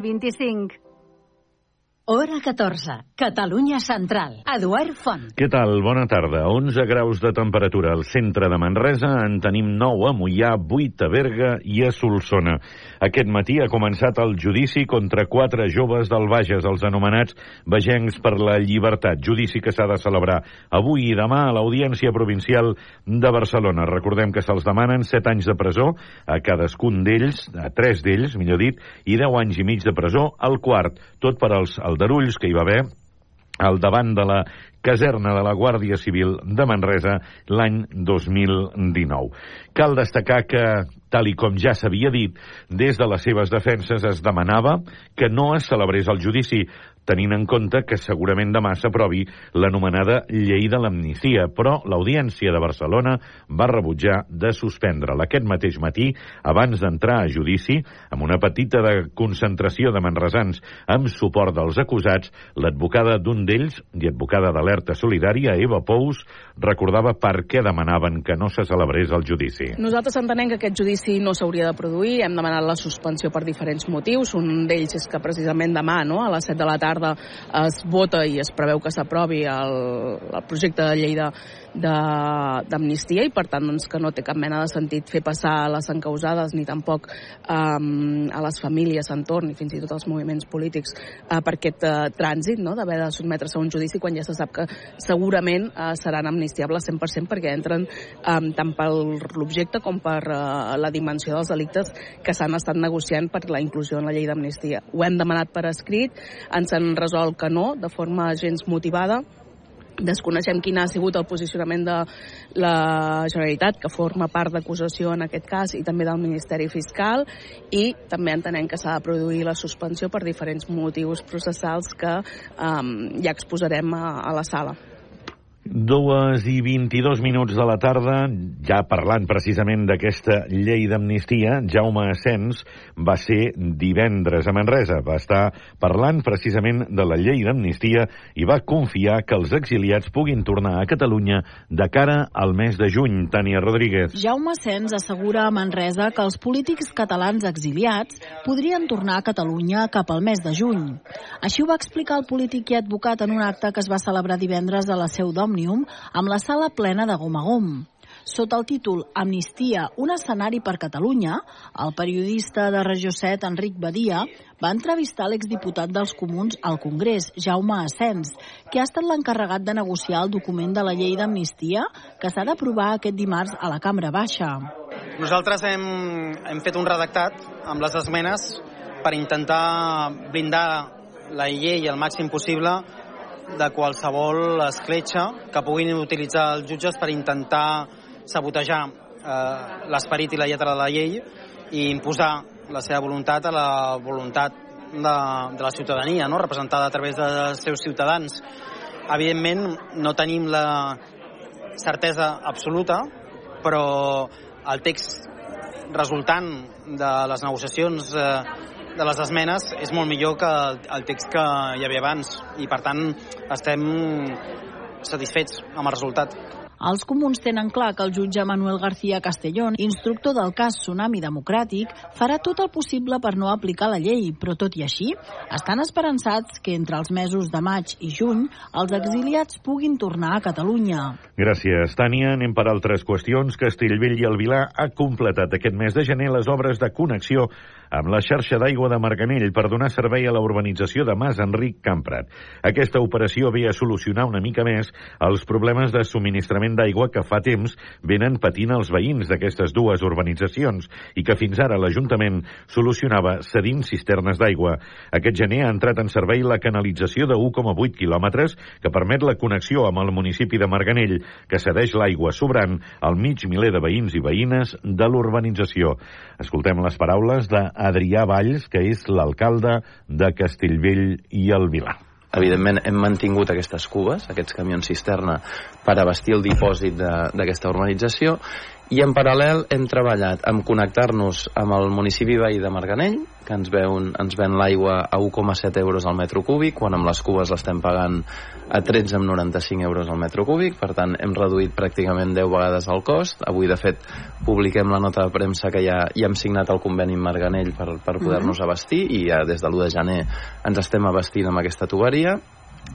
25. Hora 14. Catalunya Central. Eduard Font. Què tal? Bona tarda. 11 graus de temperatura al centre de Manresa. En tenim 9 a Mollà, 8 a Berga i a Solsona. Aquest matí ha començat el judici contra quatre joves del Bages, els anomenats Vegencs per la Llibertat. Judici que s'ha de celebrar avui i demà a l'Audiència Provincial de Barcelona. Recordem que se'ls demanen 7 anys de presó a cadascun d'ells, a 3 d'ells, millor dit, i 10 anys i mig de presó al quart. Tot per als aldarulls que hi va haver al davant de la caserna de la Guàrdia Civil de Manresa l'any 2019. Cal destacar que, tal i com ja s'havia dit, des de les seves defenses es demanava que no es celebrés el judici, tenint en compte que segurament demà s'aprovi l'anomenada llei de l'amnistia, però l'Audiència de Barcelona va rebutjar de suspendre-la aquest mateix matí, abans d'entrar a judici, amb una petita de concentració de manresans amb suport dels acusats, l'advocada d'un d'ells i advocada d'alerta solidària, Eva Pous, recordava per què demanaven que no se celebrés el judici. Nosaltres entenem que aquest judici no s'hauria de produir, hem demanat la suspensió per diferents motius, un d'ells és que precisament demà, no, a les 7 de la tarda, es vota i es preveu que s'aprovi el, el projecte de llei d'amnistia i per tant doncs, que no té cap mena de sentit fer passar les encausades ni tampoc um, a les famílies entorn i fins i tot als moviments polítics uh, per aquest uh, trànsit no? d'haver de sotmetre's a un judici quan ja se sap que segurament uh, seran amnistiables 100% perquè entren um, tant per l'objecte com per uh, la dimensió dels delictes que s'han estat negociant per la inclusió en la llei d'amnistia. Ho hem demanat per escrit, ens han resolt que no, de forma gens motivada, Desconeixem quin ha sigut el posicionament de la Generalitat, que forma part d'acusació en aquest cas, i també del Ministeri Fiscal, i també entenem que s'ha de produir la suspensió per diferents motius processals que um, ja exposarem a, a la sala. Dues i 22 minuts de la tarda, ja parlant precisament d'aquesta llei d'amnistia, Jaume Asens va ser divendres a Manresa. Va estar parlant precisament de la llei d'amnistia i va confiar que els exiliats puguin tornar a Catalunya de cara al mes de juny. Tània Rodríguez. Jaume Asens assegura a Manresa que els polítics catalans exiliats podrien tornar a Catalunya cap al mes de juny. Així ho va explicar el polític i advocat en un acte que es va celebrar divendres a la seu d'Òmnium Òmnium amb la sala plena de gom a gom. Sota el títol Amnistia, un escenari per Catalunya, el periodista de Regió 7, Enric Badia, va entrevistar l'exdiputat dels Comuns al Congrés, Jaume Asens, que ha estat l'encarregat de negociar el document de la llei d'amnistia que s'ha d'aprovar aquest dimarts a la Cambra Baixa. Nosaltres hem, hem fet un redactat amb les esmenes per intentar blindar la llei el màxim possible de qualsevol escletxa que puguin utilitzar els jutges per intentar sabotejar eh, l'esperit i la lletra de la llei i imposar la seva voluntat a la voluntat de, de la ciutadania, no? representada a través dels seus ciutadans. Evidentment, no tenim la certesa absoluta, però el text resultant de les negociacions eh, de les esmenes és molt millor que el, el text que hi havia abans i per tant estem satisfets amb el resultat. Els comuns tenen clar que el jutge Manuel García Castellón, instructor del cas Tsunami Democràtic, farà tot el possible per no aplicar la llei, però tot i així, estan esperançats que entre els mesos de maig i juny els exiliats puguin tornar a Catalunya. Gràcies, Tània. Anem per altres qüestions. Castellvell i el Vilar ha completat aquest mes de gener les obres de connexió amb la xarxa d'aigua de Marganell per donar servei a la urbanització de Mas Enric Camprat. Aquesta operació ve a solucionar una mica més els problemes de subministrament d'aigua que fa temps venen patint els veïns d'aquestes dues urbanitzacions i que fins ara l'Ajuntament solucionava cedint cisternes d'aigua. Aquest gener ha entrat en servei la canalització de 1,8 quilòmetres que permet la connexió amb el municipi de Marganell, que cedeix l'aigua sobrant al mig miler de veïns i veïnes de l'urbanització. Escoltem les paraules de Adrià Valls, que és l'alcalde de Castellvell i el Vilar. Evidentment hem mantingut aquestes cubes, aquests camions cisterna, per abastir el dipòsit d'aquesta urbanització I en paral·lel hem treballat amb connectar-nos amb el municipi veí de Marganell, que ens ven, ens ven l'aigua a 1,7 euros al metre cúbic, quan amb les cubes l'estem pagant a 13,95 euros al metre cúbic, per tant hem reduït pràcticament 10 vegades el cost. Avui, de fet, publiquem la nota de premsa que ja, ja hem signat el conveni amb Marganell per, per poder-nos mhm. abastir i ja des de l'1 de gener ens estem abastint amb aquesta tuberia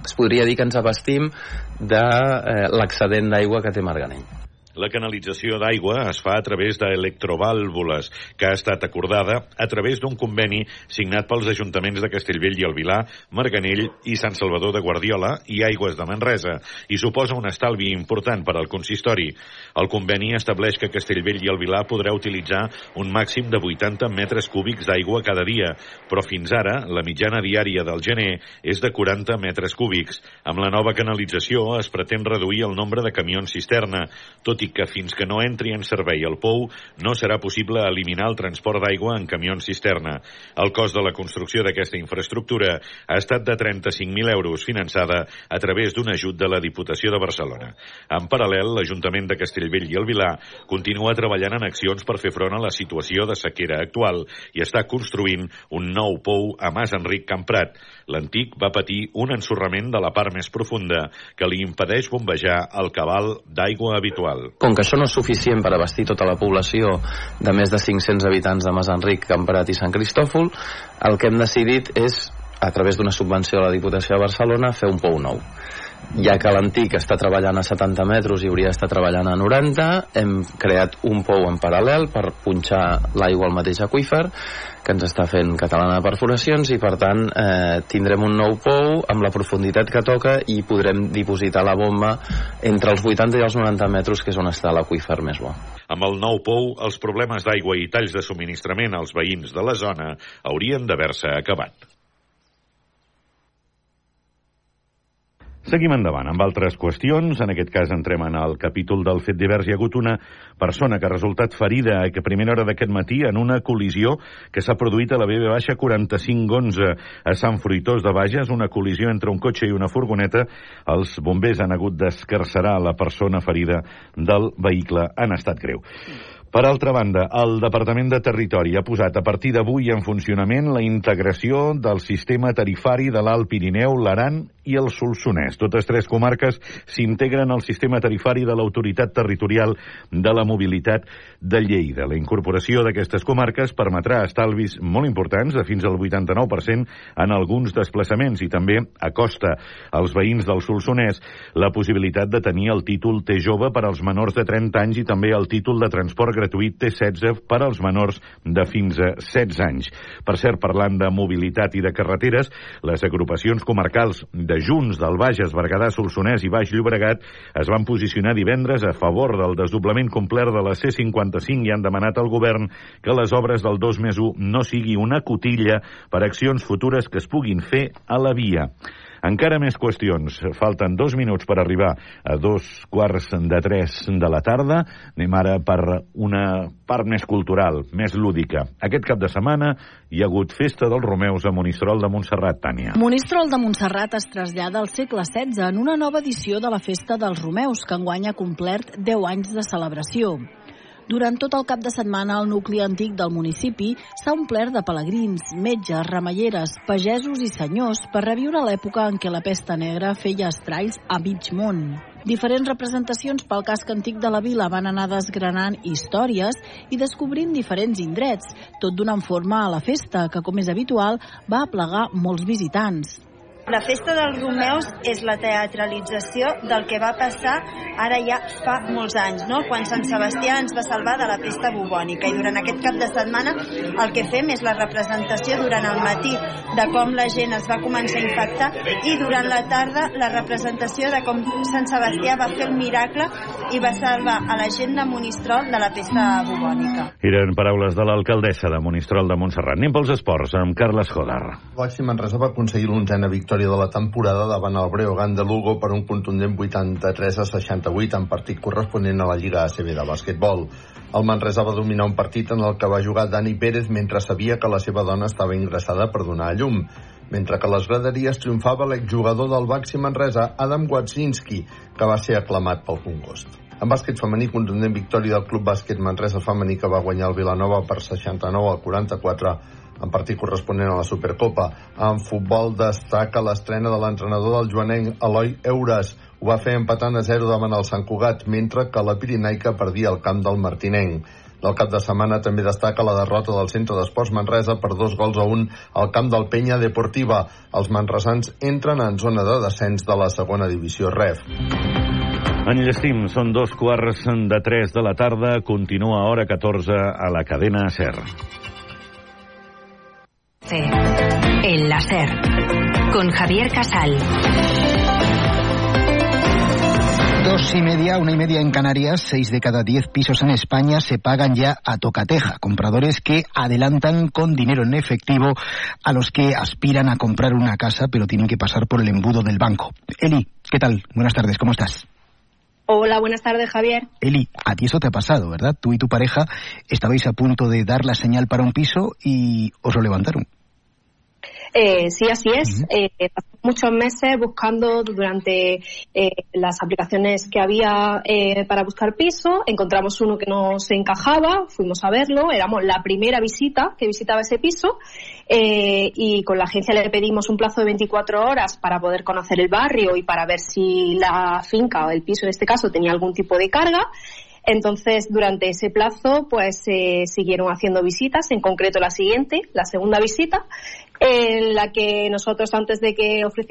es podria dir que ens abastim de eh, l'excedent d'aigua que té Marganell. La canalització d'aigua es fa a través d'electrovàlvules, que ha estat acordada a través d'un conveni signat pels ajuntaments de Castellvell i el Vilar, Marganell i Sant Salvador de Guardiola i Aigües de Manresa, i suposa un estalvi important per al consistori. El conveni estableix que Castellvell i el Vilar podrà utilitzar un màxim de 80 metres cúbics d'aigua cada dia, però fins ara la mitjana diària del gener és de 40 metres cúbics. Amb la nova canalització es pretén reduir el nombre de camions cisterna, tot i i que fins que no entri en servei el POU no serà possible eliminar el transport d'aigua en camions cisterna. El cost de la construcció d'aquesta infraestructura ha estat de 35.000 euros, finançada a través d'un ajut de la Diputació de Barcelona. En paral·lel, l'Ajuntament de Castellvell i el Vilar continua treballant en accions per fer front a la situació de sequera actual i està construint un nou pou a Mas Enric Camprat. L'antic va patir un ensorrament de la part més profunda que li impedeix bombejar el cabal d'aigua habitual. Com que això no és suficient per abastir tota la població de més de 500 habitants de Masenric, Camprat i Sant Cristòfol, el que hem decidit és, a través d'una subvenció de la Diputació de Barcelona, fer un pou nou ja que l'antic està treballant a 70 metres i hauria d'estar treballant a 90, hem creat un pou en paral·lel per punxar l'aigua al mateix aquífer que ens està fent Catalana de Perforacions i per tant eh, tindrem un nou pou amb la profunditat que toca i podrem dipositar la bomba entre els 80 i els 90 metres que és on està l'aquífer més bo. Amb el nou pou, els problemes d'aigua i talls de subministrament als veïns de la zona haurien d'haver-se acabat. Seguim endavant amb altres qüestions. En aquest cas entrem en el capítol del fet divers. Hi ha hagut una persona que ha resultat ferida a primera hora d'aquest matí en una col·lisió que s'ha produït a la BB baixa 4511 a Sant Fruitós de Bages, una col·lisió entre un cotxe i una furgoneta. Els bombers han hagut d'escarcerar la persona ferida del vehicle en estat greu. Per altra banda, el Departament de Territori ha posat a partir d'avui en funcionament la integració del sistema tarifari de l'Alt Pirineu, l'Aran i el Solsonès. Totes tres comarques s'integren al sistema tarifari de l'Autoritat Territorial de la Mobilitat de Lleida. La incorporació d'aquestes comarques permetrà estalvis molt importants, de fins al 89% en alguns desplaçaments i també acosta als veïns del Solsonès la possibilitat de tenir el títol T jove per als menors de 30 anys i també el títol de transport gratuït T16 per als menors de fins a 16 anys. Per cert, parlant de mobilitat i de carreteres, les agrupacions comarcals de de Junts del Bages, Berguedà, Solsonès i Baix Llobregat es van posicionar divendres a favor del desdoblament complet de la C-55 i han demanat al govern que les obres del 2 més 1 no sigui una cotilla per accions futures que es puguin fer a la via. Encara més qüestions. Falten dos minuts per arribar a dos quarts de tres de la tarda. Anem ara per una part més cultural, més lúdica. Aquest cap de setmana hi ha hagut Festa dels Romeus a Monistrol de Montserrat, Tània. Monistrol de Montserrat es trasllada al segle XVI en una nova edició de la Festa dels Romeus, que enguany ha complert 10 anys de celebració. Durant tot el cap de setmana, el nucli antic del municipi s'ha omplert de pelegrins, metges, ramelleres, pagesos i senyors per reviure l'època en què la pesta negra feia estralls a mig món. Diferents representacions pel casc antic de la vila van anar desgranant històries i descobrint diferents indrets, tot donant forma a la festa, que, com és habitual, va aplegar molts visitants. La festa dels Romeus és la teatralització del que va passar ara ja fa molts anys, no? quan Sant Sebastià ens va salvar de la pesta bubònica. I durant aquest cap de setmana el que fem és la representació durant el matí de com la gent es va començar a infectar i durant la tarda la representació de com Sant Sebastià va fer el miracle i va salvar a la gent de Monistrol de la pesta bubònica. Eren paraules de l'alcaldessa de Monistrol de Montserrat. Anem pels esports amb Carles Jodar. Baxi Manresa va aconseguir l'onzena victòria de la temporada davant el Breogán de Lugo per un contundent 83 a 68 en partit corresponent a la Lliga ACB de bàsquetbol. El Manresa va dominar un partit en el que va jugar Dani Pérez mentre sabia que la seva dona estava ingressada per donar a llum. Mentre que a les graderies triomfava l'exjugador del Baxi Manresa, Adam Watzinski, que va ser aclamat pel Congost. En bàsquet femení, contundent victòria del Club Bàsquet Manresa femení que va guanyar el Vilanova per 69 al 44 en partit corresponent a la Supercopa. En futbol destaca l'estrena de l'entrenador del joanenc Eloi Eures. Ho va fer empatant a 0 davant el Sant Cugat, mentre que la Pirinaica perdia el camp del Martinenc. Del cap de setmana també destaca la derrota del Centre d'Esports Manresa per dos gols a un al camp del Penya Deportiva. Els manresans entren en zona de descens de la segona divisió REF. Enllestim, són dos quarts de tres de la tarda, continua a hora 14 a la cadena SER. El láser con Javier Casal. Dos y media, una y media en Canarias, seis de cada diez pisos en España se pagan ya a tocateja. Compradores que adelantan con dinero en efectivo a los que aspiran a comprar una casa, pero tienen que pasar por el embudo del banco. Eli, ¿qué tal? Buenas tardes, ¿cómo estás? Hola, buenas tardes, Javier. Eli, a ti eso te ha pasado, ¿verdad? Tú y tu pareja estabais a punto de dar la señal para un piso y os lo levantaron. Eh, sí, así es. eh, muchos meses buscando durante eh, las aplicaciones que había eh, para buscar piso. Encontramos uno que nos encajaba, fuimos a verlo. Éramos la primera visita que visitaba ese piso eh, y con la agencia le pedimos un plazo de 24 horas para poder conocer el barrio y para ver si la finca o el piso en este caso tenía algún tipo de carga. Entonces, durante ese plazo, pues se siguieron haciendo visitas, en concreto la siguiente, la segunda visita, en la que nosotros antes de que ofreciéramos